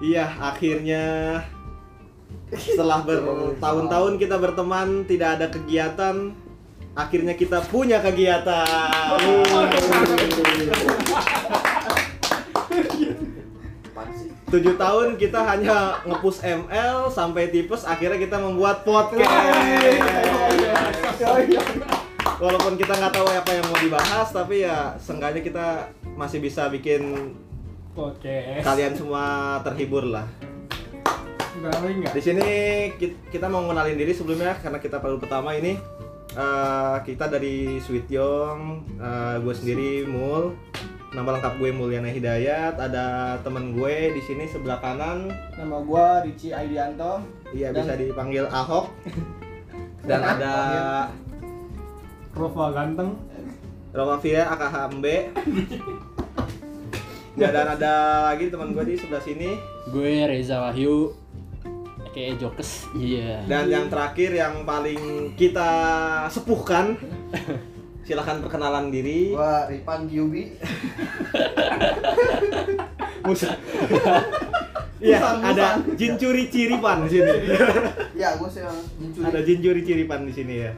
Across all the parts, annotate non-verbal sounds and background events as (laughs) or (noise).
Iya, akhirnya setelah bertahun-tahun kita berteman tidak ada kegiatan, akhirnya kita punya kegiatan. Tujuh tahun kita hanya ngepush ML sampai tipes, akhirnya kita membuat podcast. Walaupun kita nggak tahu apa yang mau dibahas, tapi ya seenggaknya kita masih bisa bikin Podcast. kalian semua terhibur lah. Di sini ki- kita mau mengenalin diri sebelumnya karena kita baru pertama ini eh, kita dari Sweet Young, gue sendiri Mul, nama lengkap gue Mulyana Hidayat, ada temen gue di sini sebelah kanan, Nama gua Ricci Aidianto. iya Dan- bisa dipanggil Ahok, dan (laughs) ada Rova ganteng. Romafia AKHMB, ya, dan ada lagi teman gue di sebelah sini, Gue Reza Wahyu kayak Jokes. Iya. dan yang terakhir yang paling kita sepuhkan, silahkan perkenalan diri. Gua Ripan Giubi. Musa. (laughs) Iya, ada jin curi (laughs) ciripan di sini. Ya, gua sih mencuri. ada jin curi ciripan di sini ya.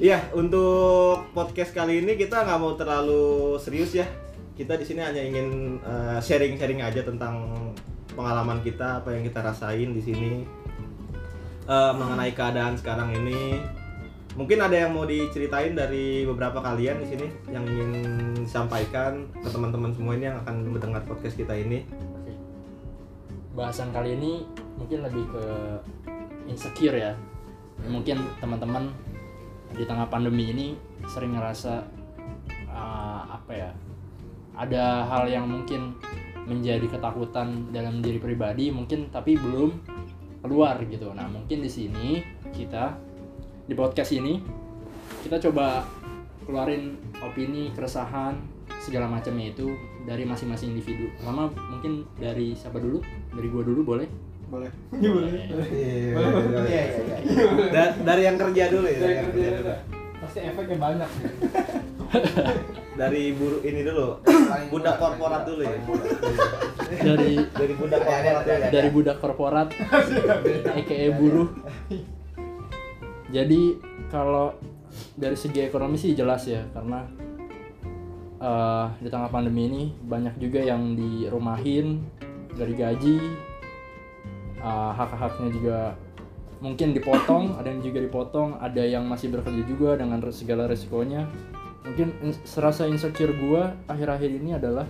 Iya, untuk podcast kali ini kita nggak mau terlalu serius ya. Kita di sini hanya ingin eh, sharing-sharing aja tentang pengalaman kita, apa yang kita rasain di sini Eh, mengenai keadaan sekarang ini. Mungkin ada yang mau diceritain dari beberapa kalian di sini yang ingin disampaikan ke teman-teman semua ini yang akan mendengar podcast kita ini. Oke. Bahasan kali ini mungkin lebih ke insecure ya. Mungkin teman-teman di tengah pandemi ini sering ngerasa uh, apa ya? Ada hal yang mungkin menjadi ketakutan dalam diri pribadi mungkin tapi belum keluar gitu. Nah, mungkin di sini kita di podcast ini kita coba keluarin opini, keresahan, segala macamnya itu dari masing-masing individu. Pertama mungkin dari siapa dulu? Dari gua dulu boleh? Boleh. Boleh. Iya, Iya, iya, iya. Da- dari yang kerja dulu ya. Dari, yang kerja dulu. Pasti efeknya banyak. (laughs) dari buru ini dulu. Budak korporat dulu ya. Dari Dari budak ada, korporat ada. dari budak korporat, (laughs) aka buruh. Jadi kalau dari segi ekonomi sih jelas ya karena eh, di tengah pandemi ini banyak juga yang dirumahin dari gaji, eh, hak-haknya juga mungkin dipotong, ada yang juga dipotong, ada yang masih bekerja juga dengan segala resikonya. Mungkin in- serasa insecure gua akhir-akhir ini adalah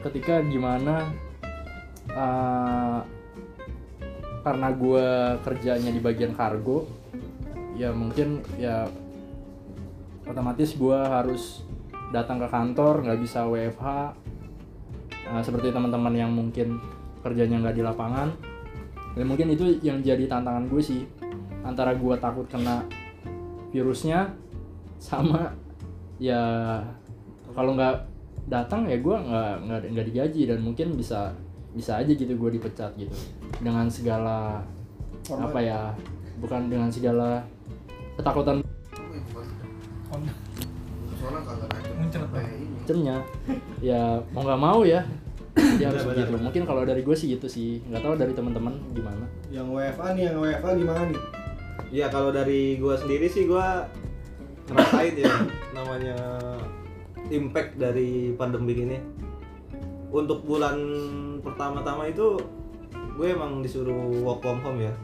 ketika gimana eh, karena gue kerjanya di bagian kargo ya mungkin ya otomatis gue harus datang ke kantor nggak bisa WFH Nah, seperti teman-teman yang mungkin kerjanya nggak di lapangan dan mungkin itu yang jadi tantangan gue sih antara gue takut kena virusnya sama ya kalau nggak datang ya gue nggak nggak nggak digaji dan mungkin bisa bisa aja gitu gue dipecat gitu. Dengan segala apa ya bukan dengan segala ketakutan. Macemnya ya mau nggak mau ya dia harus Benar, begitu benar. mungkin kalau dari gue sih gitu sih nggak tahu dari teman-teman gimana Yang WFA nih, yang WFA gimana nih? Iya, kalau dari gua sendiri sih gua ngerasain ya namanya impact dari pandemi ini. Untuk bulan pertama-tama itu gue emang disuruh work from home ya.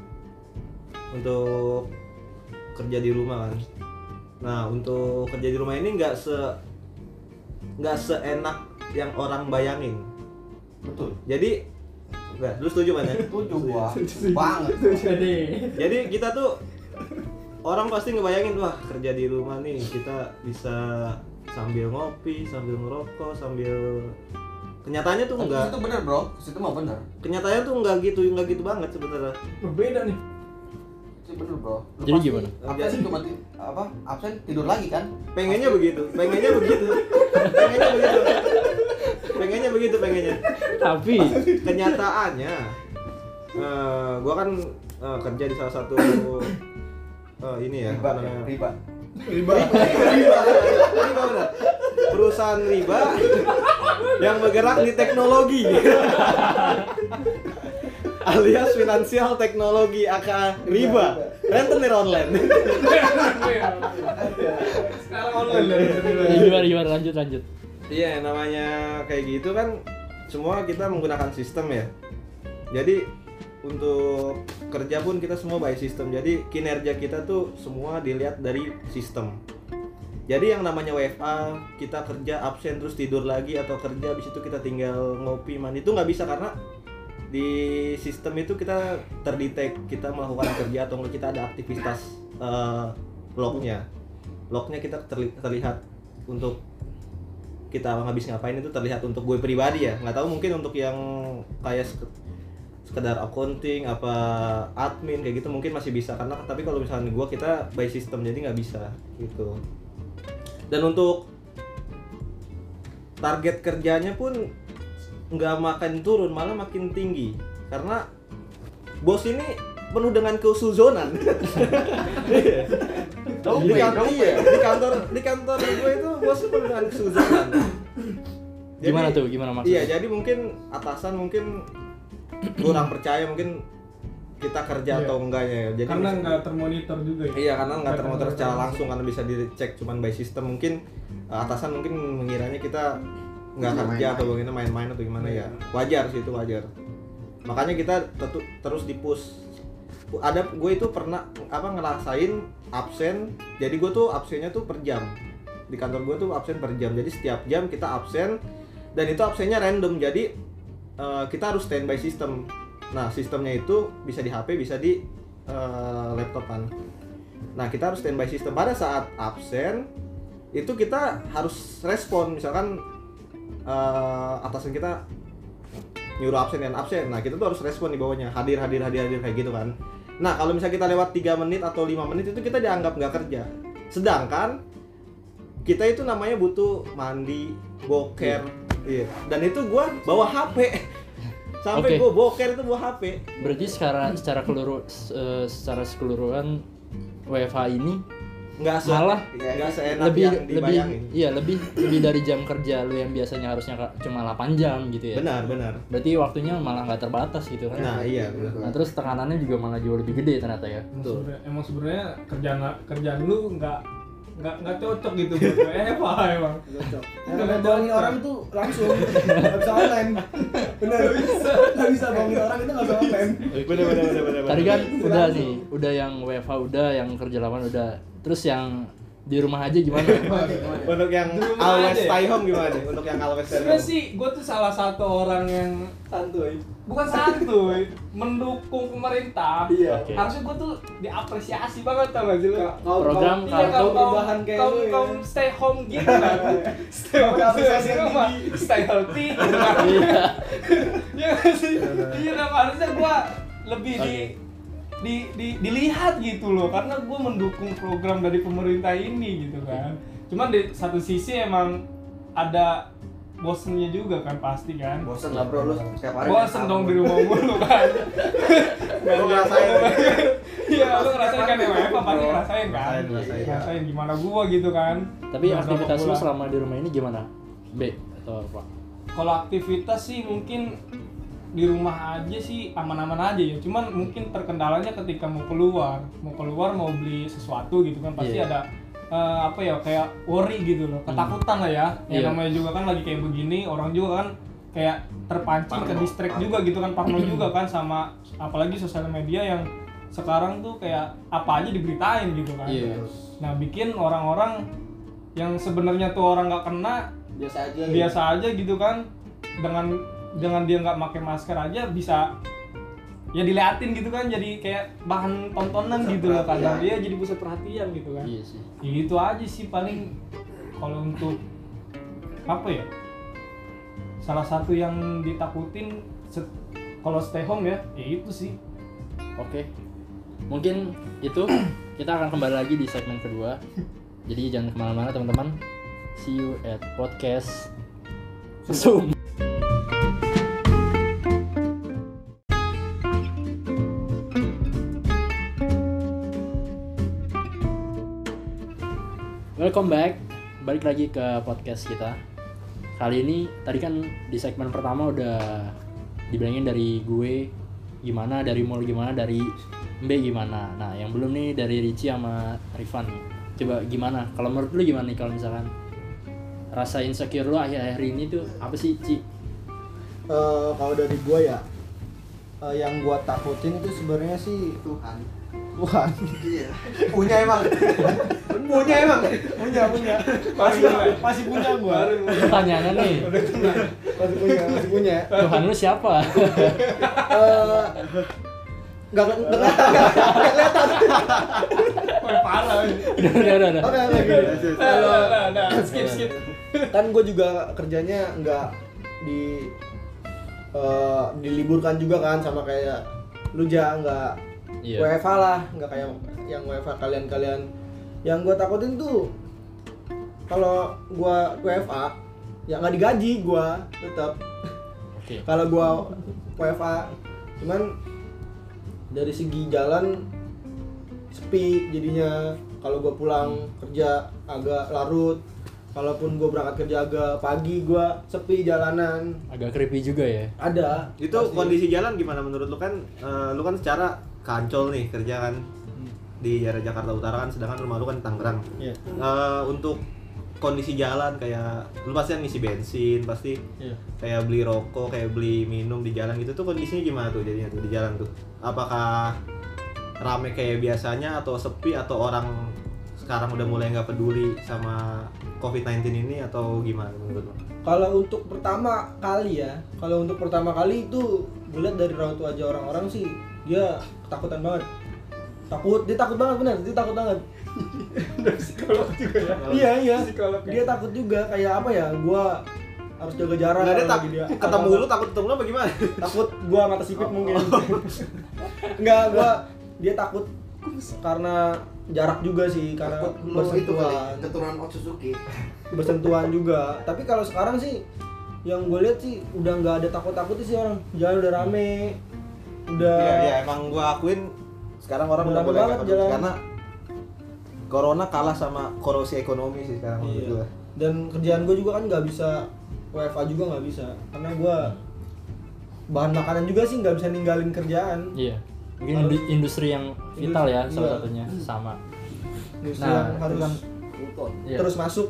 Untuk kerja di rumah kan. Nah, untuk kerja di rumah ini nggak se nggak seenak yang orang bayangin. Betul. Jadi Enggak, lu setuju mana? (laughs) Setuju gua. Banget. Jadi Jadi kita tuh orang pasti ngebayangin wah kerja di rumah nih kita bisa sambil ngopi, sambil ngerokok, sambil kenyataannya tuh enggak. Itu bener, Bro. Situ mah bener. Kenyataannya tuh enggak gitu, enggak gitu banget sebenarnya. berbeda nih. Itu bener, Bro. Lu Jadi gimana? Absen cuma apa? Absen tidur lagi kan? Pengennya begitu, pengennya begitu. Pengennya begitu. Pengennya begitu, pengennya. tapi Kenyataannya eh gua kan eh, kerja di salah satu eh, ini ya, Riba, ya, namanya? riba. Riba. riba riba benar perusahaan riba yang bergerak di teknologi alias finansial teknologi aka riba rentenir online Sekarang online gimana gimana lanjut lanjut. Iya namanya kayak gitu kan semua kita menggunakan sistem ya. Jadi untuk kerja pun kita semua by sistem jadi kinerja kita tuh semua dilihat dari sistem. Jadi yang namanya WFA kita kerja absen terus tidur lagi atau kerja habis itu kita tinggal ngopi mandi itu nggak bisa karena di sistem itu kita terdetek kita melakukan kerja atau kita ada aktivitas eh, lognya lognya kita terli- terlihat untuk kita habis ngapain itu terlihat untuk gue pribadi ya. Nggak tahu mungkin untuk yang kayak sek- sekedar accounting apa admin kayak gitu mungkin masih bisa. Karena tapi kalau misalnya gue kita by system jadi nggak bisa gitu. Dan untuk target kerjanya pun nggak makin turun malah makin tinggi. Karena bos ini penuh dengan keusuzonan (laughs) Iya. di, kantor, di kantor di kantor gue itu bos dengan keusuzonan Gimana Jadi- tuh? Gimana maksudnya? Iya, jadi mungkin atasan mungkin kurang percaya mungkin kita kerja Iya. atau enggaknya ya. Jadi Karena nggak termonitor juga ya. Iya, karena nggak termotor secara langsung. langsung karena bisa dicek cuman by system. Mungkin uh, atasan mungkin mengiranya kita nggak kerja main-main. atau bagaimana main-main atau gimana ya. Wajar sih itu wajar. Makanya kita tetu- terus di push. Ada gue itu pernah apa ngerasain absen. Jadi gue tuh absennya tuh per jam. Di kantor gue tuh absen per jam. Jadi setiap jam kita absen dan itu absennya random. Jadi uh, kita harus standby sistem. Nah, sistemnya itu bisa di HP, bisa di uh, laptop kan. Nah, kita harus standby sistem. Pada saat absen, itu kita harus respon. Misalkan uh, atasan kita nyuruh absen dan absen. Nah, kita tuh harus respon di bawahnya. Hadir, hadir, hadir, hadir kayak gitu kan. Nah, kalau misalnya kita lewat 3 menit atau 5 menit itu kita dianggap nggak kerja. Sedangkan kita itu namanya butuh mandi, boker, iya. Dan itu gua bawa HP. (laughs) Sampai Oke. gua boker itu bawa HP. Berarti secara secara keluru eh, secara keseluruhan WFH ini nggak se Malah nggak seenak lebih yang lebih dibayangin iya lebih lebih dari jam kerja lu yang biasanya harusnya cuma 8 jam gitu ya. benar benar Berarti waktunya malah nggak terbatas gitu kan. nah iya benar Nah, terus tekanannya juga malah jauh lebih gede ternyata ya. Emang Betul. sebenarnya- Emang sebenarnya kerjaan kerjaan lu nggak nggak nggak cocok gitu buat WFH emang. Cocok. Karena bohongin orang tuh langsung (laughs) nggak bisa online. Bener. Nggak bisa bohongin orang itu nggak bisa online. benar benar benar benar Tadi kan udah nih, udah yang WFH udah, yang kerja lapangan udah. Terus yang di rumah aja gimana? (laughs) untuk yang always ya? stay home gimana nih untuk yang always stay Sebenarnya home sih gue tuh salah satu orang yang Santuy. bukan santuy, mendukung pemerintah. Iya. Oke. Harusnya gue tuh diapresiasi banget tau gak sih lu? Program Iya, kartu kaum perubahan kayak kaum ya. kaum stay home gitu kan. (laughs) stay home stay di rumah, tinggi. stay healthy gitu (laughs) kan. Iya. Iya sih? Iya dong, harusnya gua lebih di di, di dilihat gitu loh karena gua mendukung program dari pemerintah ini gitu kan. Cuman di satu sisi emang ada bosennya juga kan pasti kan. Bosen lah bro lu setiap hari. Bosen dong di rumah mulu kan. (laughs) Lu ngerasain Iya, lu ngerasain kan ya, apa pasti ngerasain kan. Ngerasain, gimana gua gitu kan. Tapi aktivitas lu selama di rumah ini gimana? B atau apa? kalau aktivitas sih mungkin di rumah aja sih aman-aman aja ya cuman mungkin terkendalanya ketika mau keluar mau keluar mau beli sesuatu gitu kan pasti Iya. ada eh, apa ya kayak worry gitu loh ketakutan lah ya ya Iya. namanya juga kan lagi kayak begini orang juga kan kayak terpancing ke distract juga gitu kan parno (clears throat) juga kan sama apalagi sosial media yang sekarang tuh kayak apa aja diberitain gitu kan Iya. nah bikin orang-orang yang sebenarnya tuh orang nggak kena Biasa aja. biasa aja gitu kan dengan dengan dia nggak pakai masker aja bisa ya diliatin gitu kan jadi kayak bahan tontonan Pusat gitu loh kadang perhatian. iya jadi pusat perhatian gitu kan Iya sih. ya gitu aja sih paling kalau untuk apa ya salah satu yang ditakutin set- kalau stay home ya ya itu sih Oke. Mungkin itu (clears throat) kita akan kembali lagi di segmen kedua. Jadi jangan ke mana-mana teman-teman. See you at podcast Zoom. Welcome back. Balik lagi ke podcast kita. Kali ini tadi kan di segmen pertama udah dibilangin dari gue gimana, dari Mul gimana, dari Mbe gimana. Nah, yang belum nih dari Ricci sama Rifan. Coba gimana? Kalau menurut lu gimana nih kalau misalkan rasa insecure lu akhir-akhir ini tuh apa sih, Ci? Eh, kalau dari gua ya eh, yang gua takutin itu sebenarnya sih Tuhan Tuhan iya. Punya emang. Punya emang. Punya punya. Masih masih punya gua. Pertanyaannya nih, masih punya masih punya. Tuhan lu siapa? Eh, nggak nggak kelihatan. Nggak nggak kelihatan parah. udah, udah, udah, udah. oke oke. Gini nah, nah, skip skip. kan gue juga kerjanya nggak di eh, diliburkan juga kan sama kayak lu ja nggak Iya. WFH lah nggak kayak yang WFH kalian-kalian yang gue takutin tuh kalau gue WFA ya nggak digaji gue tetap Oke. (laughs) kalau gue WFA cuman dari segi jalan sepi jadinya kalau gue pulang kerja agak larut kalaupun gue berangkat kerja agak pagi gue sepi jalanan Agak creepy juga ya. ada Itu pasti. kondisi jalan gimana menurut lu kan? eh, lu kan secara kancol nih kerja kan di daerah Jakarta Utara kan, sedangkan rumah lu kan di Tangerang. Iya. Eh, untuk kondisi jalan kayak lu pasti kan ngisi bensin, pasti Iya. kayak beli rokok, kayak beli minum di jalan gitu tuh kondisinya gimana tuh jadinya tuh di jalan tuh? Apakah rame kayak biasanya atau sepi atau orang sekarang udah mulai nggak peduli sama COVID-19 ini atau gimana menurut lu? Kalau untuk pertama kali ya, kalau untuk pertama kali itu gue lihat dari raut wajah orang-orang sih dia ketakutan banget. Takut, dia takut banget bener, dia takut banget. (laughs) Psikolog juga ya. (laughs) iya iya. Psikolog ya. Dia takut juga kayak apa ya? Gua harus jaga jarak. Nggak ada tak lagi dia. ketemu lu takut ketemu lu apa gimana? Takut gua mata sipit mungkin. (laughs) Enggak, gua dia takut karena jarak juga sih karena takut lu itu kali bersentuhan keturunan Otsutsuki bersentuhan juga tapi kalau sekarang sih yang gue lihat sih udah nggak ada takut takutnya sih orang jalan udah rame udah Iya, iya, emang gua akuin sekarang orang udah Rame mulai banget jalan. karena corona kalah sama korosi ekonomi sih sekarang Iya. gua. dan kerjaan gue juga kan nggak bisa WFA juga nggak bisa karena gue bahan makanan juga sih nggak bisa ninggalin kerjaan Iya. Mungkin indu- industri yang vital ya salah iya. satunya sama. Industri Nah, yang harus kan- Iya. terus masuk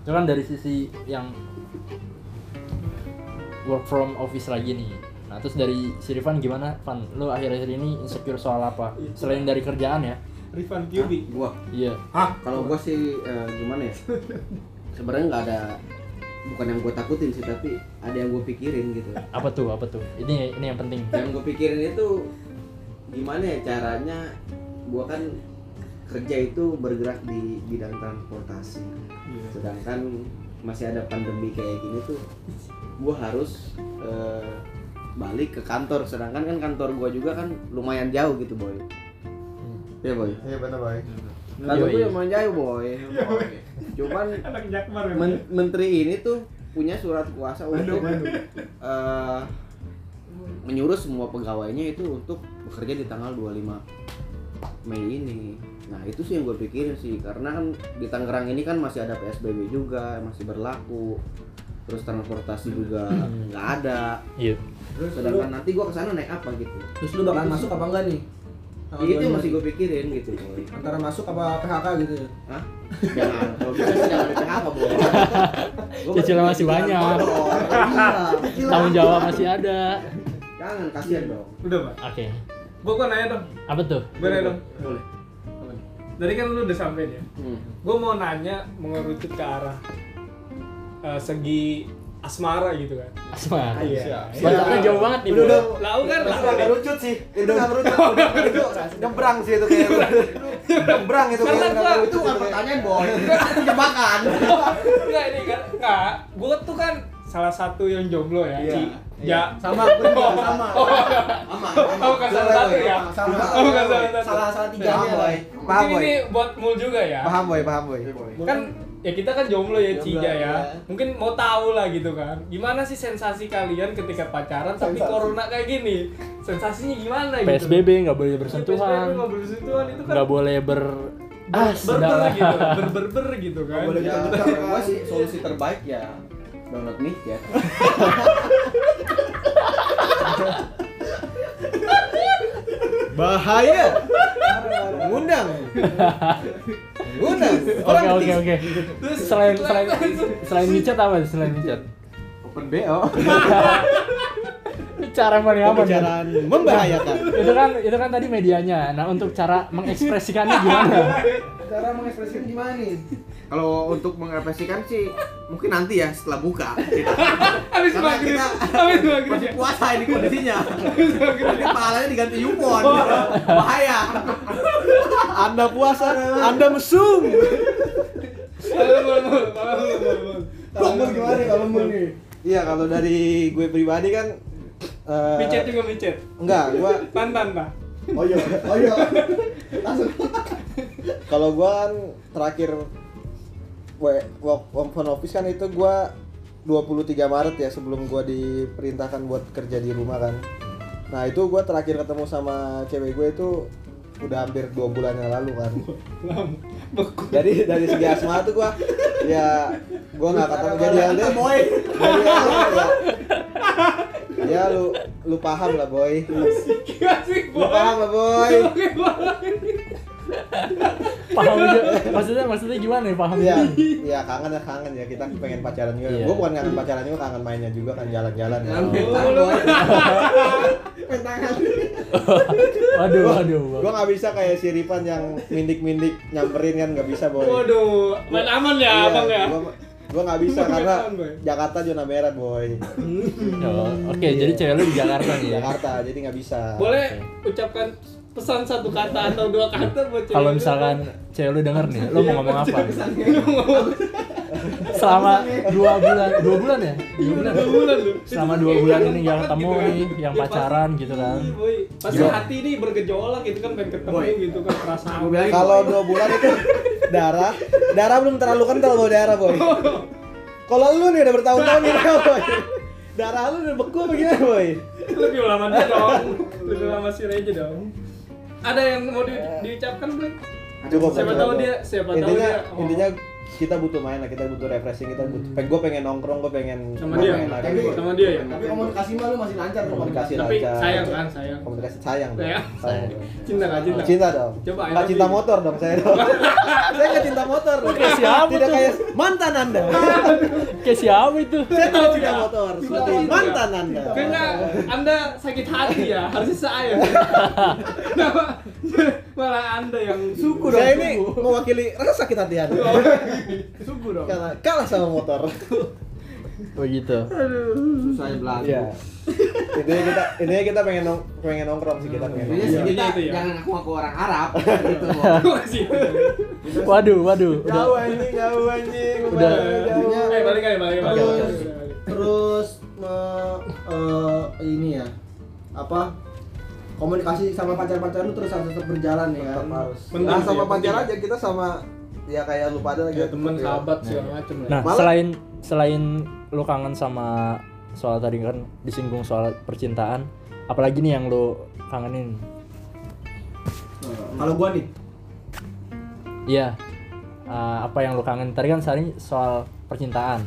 Itu kan dari sisi yang work from office lagi nih. Nah, terus dari si Rifan gimana, Van? Lu akhir-akhir ini insecure soal apa? Selain dari kerjaan ya? Rifan Kyubi. gua Iya. kalau gua sih eh, gimana ya sebenarnya nggak ada bukan yang gua takutin sih tapi ada yang gua pikirin gitu Apa tuh? Apa tuh? Ini ini yang penting. yang gue pikirin itu gimana ya caranya gua kan kerja itu bergerak di bidang transportasi sedangkan masih ada pandemi kayak gini tuh gua harus eh, balik ke kantor. Sedangkan kan kantor gua juga kan lumayan jauh gitu boy. Ya boy? Iya benar, Boy. kantor Yoi. gua lumayan jauh boy. Cuman (laughs) Anak Jakmar ya. men- menteri ini tuh punya surat kuasa untuk eh, menyuruh semua pegawainya itu untuk bekerja di tanggal 25 Mei ini. Nah itu sih yang gue pikirin sih. Karena kan di Tangerang ini kan masih ada PSBB juga masih berlaku terus transportasi juga nggak ada Iya. terus lu, sedangkan nanti gue ke sana naik apa gitu terus lu bakalan masuk apa enggak nih Tanggal itu yang 25? masih gue pikirin gitu boy antara masuk apa PHK gitu ya Hah? jangan kalau bisa sih jangan di PHK boy (laughs) Cicilan masih banyak. Iya. Tanggung jawab masih ada. jangan kasihan dong Udah, Pak. Oke. Gua gua nanya dong. Apa tuh? Gua nanya dong. boleh Tadi kan lu udah sampein ya. hmm. Gue mau nanya mengerucut ke arah eh, segi asmara gitu kan. Asma. Iya. Bacotnya jauh banget nih, Udah, udah. Lalu kan lah. nggak ngerucut sih. Itu nggak ngerucut. (laughs) Itu nyebrang sih itu kayak. Nyebrang itu kayak gua- itu bukan kayak. pertanyaan boy (laughs) jebakan Enggak ini kan. Enggak. Gue tuh kan salah satu yang jomblo ya. Iya. Ci. Iya. Ya. sama bener sama aman Oh, bukan salah satu ya. sama Oh, bukan salah satu. salah salah lah Boy. Paham, Boy. ini buat mul juga ya. Paham, Boy, paham, Boy. Kan ya kita kan jomblo ya Jomblo, Cija ya. iya. Mungkin mau tahu lah gitu kan. Gimana sih sensasi kalian ketika pacaran tapi Sensasi. corona kayak gini? Sensasinya gimana gitu? PSBB nggak boleh PSBB bersentuhan. nggak bersentuhan itu kan Nggak boleh ber Ah, ber sudah ber gitu ber ber ber gitu kan boleh Ya, kita (laughs) gua sih solusi terbaik ya download mic ya. Bahaya. Mengundang. (laughs) Mengundang. Oke oke oke. Selain selain selain (laughs) micet apa? Selain micet. Open BO. (laughs) Cara ya? Pembicaraan membahayakan. (laughs) Itu kan itu kan tadi medianya. Nah, untuk cara mengekspresikannya gimana? cara mengekspresikan gimana nih Kalau untuk mengekspresikan sih mungkin nanti ya setelah buka. Kita. (laughs) habis maghrib kita habis maghrib masih ya puasa ini kondisinya. Jadi pahalanya diganti yupon. Bahaya. Anda puasa, Anda mesum. Kalau mau mau kalau mau gimana nih kalau mul nih Iya, kalau dari gue pribadi kan eh, micet juga micet Enggak, gua pantan pak oh iya oh iya (laughs) langsung kalau gua kan terakhir we- work from office kan itu gua 23 Maret ya sebelum gua diperintahkan buat kerja di rumah kan. Nah, itu gua terakhir ketemu sama cewek gue itu udah hampir dua bulan yang lalu kan. beku Jadi dari segi asma tuh gua ya gua nggak ketemu jadi yang dia boy. jadi yang ya, ya lu lu paham lah boy. Lu paham lah boy. (laughs) Paham juga. Maksudnya maksudnya gimana nih paham? Iya, iya kangen ya kangen ya kita pengen pacaran juga. Iya. Gue bukan kangen pacaran juga, kangen mainnya juga kan jalan-jalan. Ya. Main tangan. Waduh waduh. Gue nggak bisa kayak si Ripan yang mindik-mindik nyamperin kan nggak bisa boy. waduh main aman ya abang ya Gue nggak bisa karena. Jakarta zona merah boy. Oh, Oke, jadi cewek lu di Jakarta nih ya. Jakarta jadi nggak bisa. boleh ucapkan pesan satu kata atau dua kata buat cewek Kalau lu? misalkan cewek lu denger nih, lu mau ngomong apa? nih? Selama dua bulan, dua bulan ya? Dua bulan. dua bulan lu Selama dua bulan ini banget ketemu gitu kan. nih, yang Ya, pacaran gitu kan. Iya, Gila. hati ini bergejolak gitu kan pengen ketemu Boy. gitu kan perasaan Kalau dua bulan itu darah, darah belum terlalu kental boy darah boy. Kalau lu nih udah bertahun-tahun nih (laughs) boy. Darah lu udah beku apa gimana boy? lebih lama dia dong lebih lama si Reja dong ada yang mau di, diucapkan belum siapa tahu dia siapa tahu intinya dia oh. intinya kita butuh main lah kita butuh refreshing kita butuh gue pengen nongkrong gue pengen sama dia. main lagi. Tapi- sama dia ya? tapi komunikasi mah lu masih lancar komunikasi tapi lancar. sayang kan sayang. Komunikasi sayang dong. Sayang. sayang. Cinta gak cinta? Cinta dong. Coba, nggak cinta motor dong saya dong. (laughs) Saya nggak cinta motor. Dong. Kayak siapa tidak tuh? kayak mantan anda. (laughs) Kayak siapa itu? saya tahu cinta motor. Seperti mantan anda. Karena anda sakit hati ya harusnya saya. (laughs) Kenapa malah anda yang suku dong saya ini suku. mewakili rasa sakit hati anda (laughs) suku dong karena kalah sama motor Begitu. Susah belagu. Iya. intinya kita intinya kita pengen nong pengen nongkrong sih kita pengen nongkrong. sih Iya. kita Itu ya. jangan ngaku-ngaku orang Arab (laughs) gitu. Waduh, waduh. Udah. jauh anjing jauh anjing Udah. jauh Eh balik aja balik balik. Balik. terus me- eh, ini ya apa komunikasi sama pacar-pacar lu terus harus tetap berjalan ya kan Tetap harus. Nah, sama ya, pacar aja kita sama ya kayak lu pada lagi Ya teman sahabat segala macem lah. Nah, Malah- selain selain lu kangen sama soal tadi kan disinggung soal percintaan, apalagi nih yang lu kangenin? kalau gua nih Iya. Eh, apa yang lu kangen? Tadi kan tadi soal percintaan.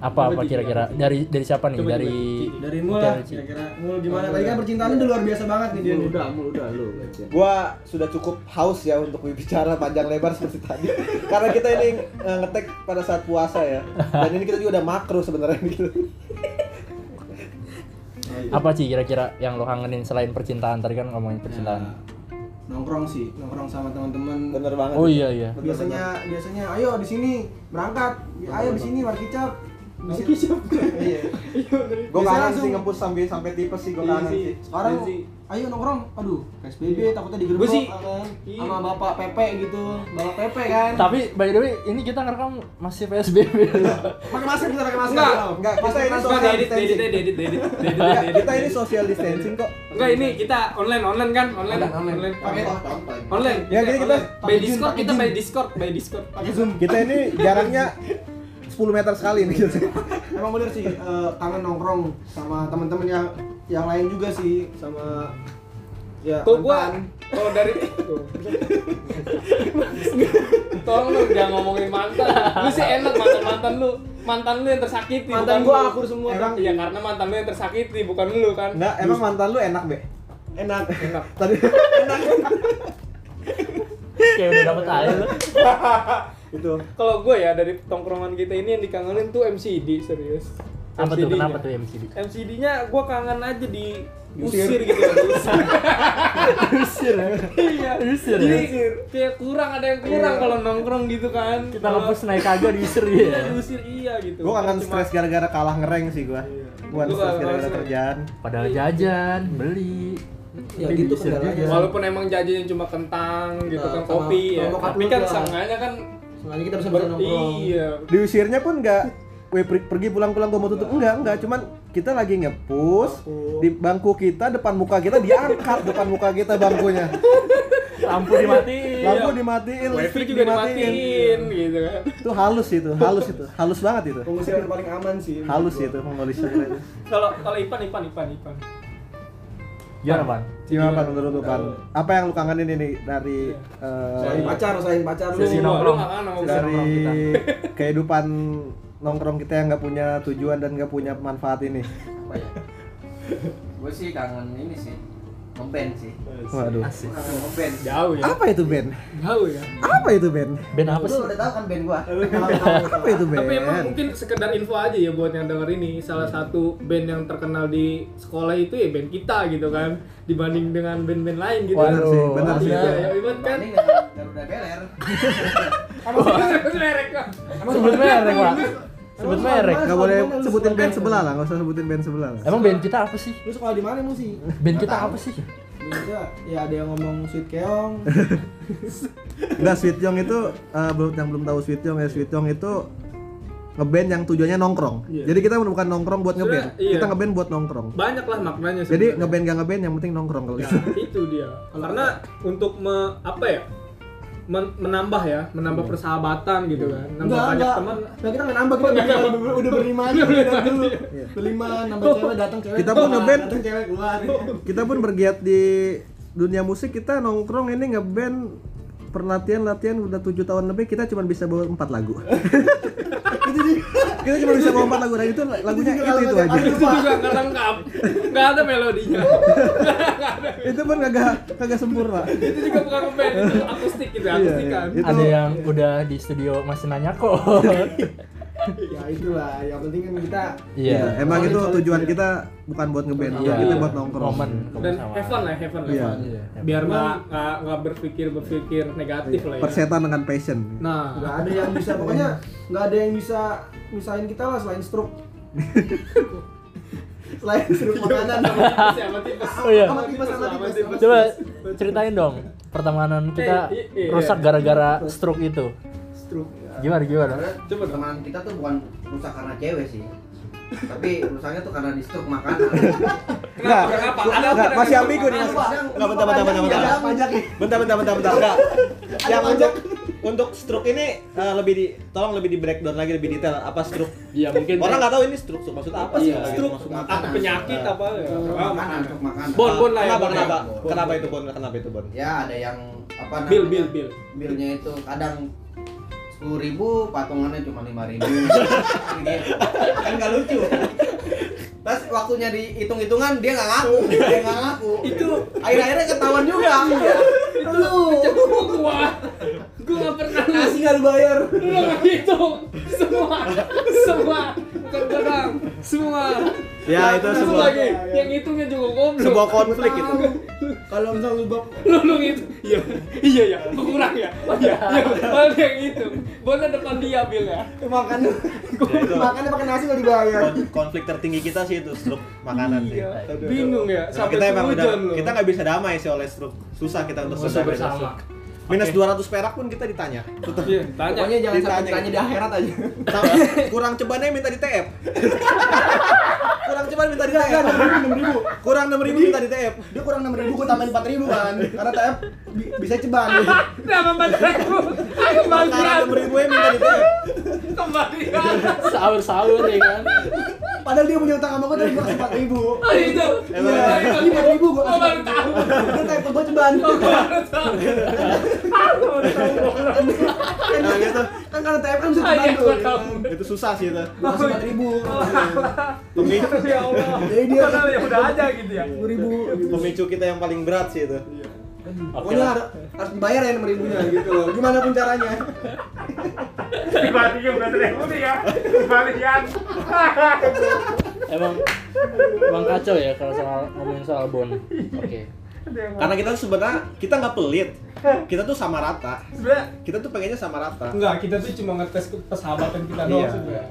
Apa apa kira-kira? Dari dari siapa nih? Coba, dari coba, dari mul lah kira-kira. Mul gimana? Oh, tadi kan iya. percintaannya udah luar biasa banget nih dia Mul udah, mul udah lu gua sudah cukup haus ya untuk berbicara panjang lebar seperti tadi. (laughs) Karena kita ini eh, ngetek pada saat puasa ya. Dan ini kita juga udah makro sebenarnya gitu. (laughs) Apa sih kira-kira yang lu kangenin selain percintaan? Tadi kan ngomongin percintaan. Ya, nongkrong sih nongkrong sama teman-teman. Bener banget Oh iya iya. biasanya biasanya ayo di sini berangkat. Ayo di sini warkicap Warkicap. iya (laughs) gua Biasanya kangen sih ngempus sampai sampai tipes sih gua Iya kangen sih. sekarang Iya sih. ayo nongkrong aduh PSBB takutnya digerebek sih- kan Iya. sama bapak Pepe gitu bapak Pepe kan Tapi by the way, ini kita ngerekam masih PSBB. (laughs) pakai masker kita pakai masker Enggak, kita ini social distancing. kita ini social distancing kok Enggak ini kita online online kan online Online, online. Pakai- online. Ya, kita by Discord kita by. Discord by Discord. pakai zoom kita ini jaraknya (laughs) 10 meter sekali nih gitu. (laughs) emang bener sih eh, kangen nongkrong sama teman-teman yang yang lain juga sih sama Ya, Tuh gua mantan. kalau dari. (laughs) Tolong lu jangan ngomongin mantan. Lu sih enak mantan mantan lu. Mantan lu yang tersakiti. Mantan bukan gua lu. akur semua, Emang iya karena mantan lu yang tersakiti bukan lu kan. Enggak, emang mantan lu enak, Be? Enak. Enak. Tadi (laughs) Kayak udah dapet aja lu. Itu. Kalau gue ya dari tongkrongan kita ini yang dikangenin tuh MCD serius. Apa tuh? Kenapa tuh MCD? MCD-nya gue kangen aja di Diusir. usir gitu ya, diusir. (laughs) Usir ya? Iya. Usir Jadi ya? kayak kurang ada yang kurang Iya. kalau nongkrong gitu kan. Kita ngepus naik kagak diusir Iya, ya. (laughs) diusir iya gitu. Gua kangen stres gara-gara kalah ngereng sih gua. Bukan Lu stres gara-gara kerjaan. Padahal jajan, beli. Ya gitu kendalanya. Walaupun emang jajannya cuma kentang gitu Nah, kan sama- kopi ya. Tapi kan lah. seenggaknya kan Sengaja kita bisa bareng nongkrong. Iya. Diusirnya pun enggak Weh per- pergi pulang-pulang gua mau tutup enggak enggak cuman kita lagi ngepus di bangku kita depan muka kita diangkat depan muka kita bangkunya Lampu dimatiin. lampu dimatiin listrik juga dimatiin dimatiin gitu kan. itu halus itu halus itu halus banget itu Pengusiran paling aman sih. halus itu pengolisan (laughs) itu Kalau kalau Ipan Ipan Ipan Ipan. Gimana, Pan? gimana pan menurut lu pan? Apa yang lu kangenin ini dari eh, Selain pacar, selain pacar lu. Sesi Lu- nongkrong. dari (laughs) kehidupan nongkrong kita yang nggak punya tujuan dan nggak punya manfaat ini. Apa ya? Gue sih kangen ini sih ngeband sih waduh Asik. Ngeband Jauh ya. apa itu band Jauh ya. apa itu band Band apa lu sih? udah tahu kan band gua apa itu band Tapi emang mungkin sekedar info aja ya buat yang denger ini salah satu band yang terkenal di sekolah itu ya band kita gitu kan dibanding dengan band-band lain gitu. Bener sih, bener sih. Iya, ya Iban kan. Garuda Beler Merek kan. Sebut merek, Pak. Sebut merek. Nggak boleh sebutin band sebelah lah, nggak usah sebutin band sebelah lah. Emang band kita apa sih? Lu sekolah di mana sih? Band kita apa sih? Ya ada yang ngomong Sweet Keong. (laughs) Enggak, Sweet Young itu eh, belum yang belum tahu Sweet Young ya, Sweet Young itu ngeband yang tujuannya nongkrong. Iya. Jadi kita bukan nongkrong buat ngeband, iya. kita ngeband buat nongkrong. Banyak lah maknanya Jadi sebenarnya. ngeband gak ngeband yang penting nongkrong kalau gitu. itu dia. Karena untuk me- apa ya? Men- menambah ya, menambah persahabatan gitu kan. Nambah Enggak, banyak enggak. teman. Nah, kita nggak nambah, kita udah, udah, udah berlima aja udah dulu. Berlima, nambah cewek datang cewek. Kita pun ngeband. Datang cewek keluar. Kita pun bergiat di dunia musik kita nongkrong ini ngeband perlatihan latihan udah tujuh tahun lebih kita cuma bisa bawa empat lagu. (laughs) itu. Kita cuma bisa bawa empat lagu dan itu lagunya itu itu aja. Itu juga nggak lengkap. Nggak ada melodinya. (laughs) itu pun kagak kagak sempurna. itu juga bukan ngeband, itu akustik gitu, Iya, akustikan. iya. Itu- Ada yang udah di studio masih nanya kok. (laughs) (laughs) ya itulah, yang penting kan kita Iya. emang itu tujuan solid. kita bukan buat ngeband, Iya. kita buat nongkrong. Dan heaven lah, heaven lah. Iya. heaven. Iya. Biar nggak nggak nggak berpikir berpikir negatif lah ya. Persetan dengan passion. Nah, nggak ada yang bisa pokoknya nggak ada yang bisa misahin kita lah selain stroke. (laughs) selain stroke makanan. tipes? Oh iya. Sama tipes, sama Sama tipes. tipes. Coba ceritain dong pertemanan kita Eh, iya. rusak gara-gara stroke itu. Stroke. Gimana gimana? Karena Coba pertemanan kita tuh bukan rusak karena cewek sih tapi rusaknya tuh karena di stroke makanan Enggak, Kenapa? enggak, Ada enggak, masih ambigu nih? Mas. Ada Enggak, bentar, bentar, bentar, bentar. Bentar, bentar, bentar, bentar. Enggak. Yang untuk untuk stroke ini eh, lebih di tolong lebih di breakdown lagi lebih detail apa stroke. Iya mungkin. Orang nggak tahu ini stroke maksud apa sih? Iya. gitu Stroke maksud makanan. apa penyakit apa ya? makanan stroke makanan Bon, bon lah ya, Kenapa, bon ya. kenapa? Bon. Kenapa itu Bon? Kenapa itu Bon? ya ada yang apa namanya Bill, bill, bill. billnya itu kadang sepuluh ribu patungannya cuma lima ribu. Kan nggak lucu. Pas waktunya dihitung-hitungan dia nggak ngaku. Dia nggak ngaku. Itu akhir-akhirnya ketahuan juga. Itu itu gua. Gua nggak pernah Kasih nggak lu bayar. Lu nggak hitung. Semua, semua bukan semua. Ya, itu Terus sebuah- lagi, yang hitungnya juga goblok. Sebuah konflik itu. Kalau misal lu bab lu lu gitu iya iya ya kurang ya. Iya iya. Malah yang itu boleh depan dia bil ya. Makan. Ya, itu. makannya pakai nasi nggak dibayar. Kon- Konflik tertinggi kita sih itu stroke makanan sih. iya. Bingung ya. Sampai kita emang udah kita nggak bisa damai sih oleh stroke. Susah kita untuk Susah selesai dengan Minus 200 perak pun kita ditanya. Tetep. iya tanya Pokoknya jangan sampai Ditanya. ditanya di akhirat aja. Sama (laughs) kurang cebannya minta di TF. kurang ceban minta di TF. enam ribu. Kurang 6000 minta di TF. Dia kurang enam ribu, gua tambahin empat ribu kan. Karena TF bi- bisa ceban. nama bantu Kurang kembalian 6000 nya minta di TF. kembalian Sahur sahur ya kan. Padahal dia punya utang sama gua tapi gua kasih empat ribu. oh itu Emang Iya, itu lima ribu gua oh kasih. baru tahu Dia TF ceban. Nah, gitu. Kan kalau TF kan bisa Ah, ceban iya. Itu susah sih itu. Empat ribu. Pemicu, (laughs) ya Allah Jadi dia ya udah aja gitu ya sepuluh ribu. pemicu kita yang paling berat sih itu. Oke Pokoknya harus, harus dibayar ya enam ribunya gitu loh. Gimana pun caranya. dibalikin berarti ribu nih ya dibalikin Emang emang kacau ya kalau soal ngomongin soal bon. Oke. Karena kita sebenarnya kita nggak pelit. Kita tuh sama rata. sebenarnya Kita tuh pengennya sama rata. enggak kita tuh cuma ngetes ke- persahabatan kita doang Iya. sebenarnya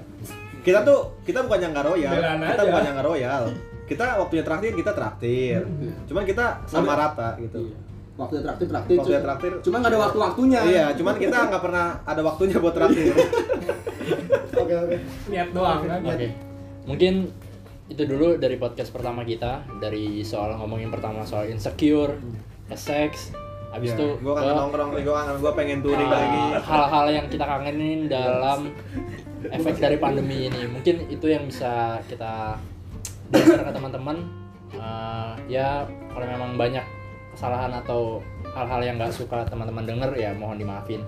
Kita tuh kita bukan yang nggak royal. Belaan Kita aja. bukan yang nggak royal. Kita waktunya traktir kita traktir. Cuman kita sama rata gitu. Waktu traktir traktir. Waktunya traktir. Cuma nggak ada waktu-waktunya. Iya, cuman kita nggak pernah ada waktunya buat traktir. (laughs) Oke oke. niat doang kan Oke. Mungkin itu dulu dari podcast pertama kita dari soal ngomongin pertama soal insecure, ke seks, habis itu gue kangen ke, nongkrong nih, gue kangen, gue pengen touring uh, lagi. hal-hal yang kita kangenin dalam efek dari pandemi ini. Mungkin itu yang bisa kita share ke teman-teman. Uh, ya kalau memang banyak kesalahan atau hal-hal yang nggak suka teman-teman denger ya mohon dimaafin.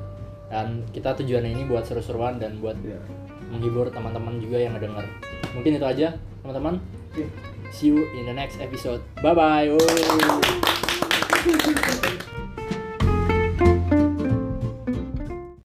Dan kita tujuannya ini buat seru-seruan dan buat Iya. menghibur teman-teman juga yang ngedenger. Mungkin itu aja, teman-teman. See you in the next episode. Bye bye.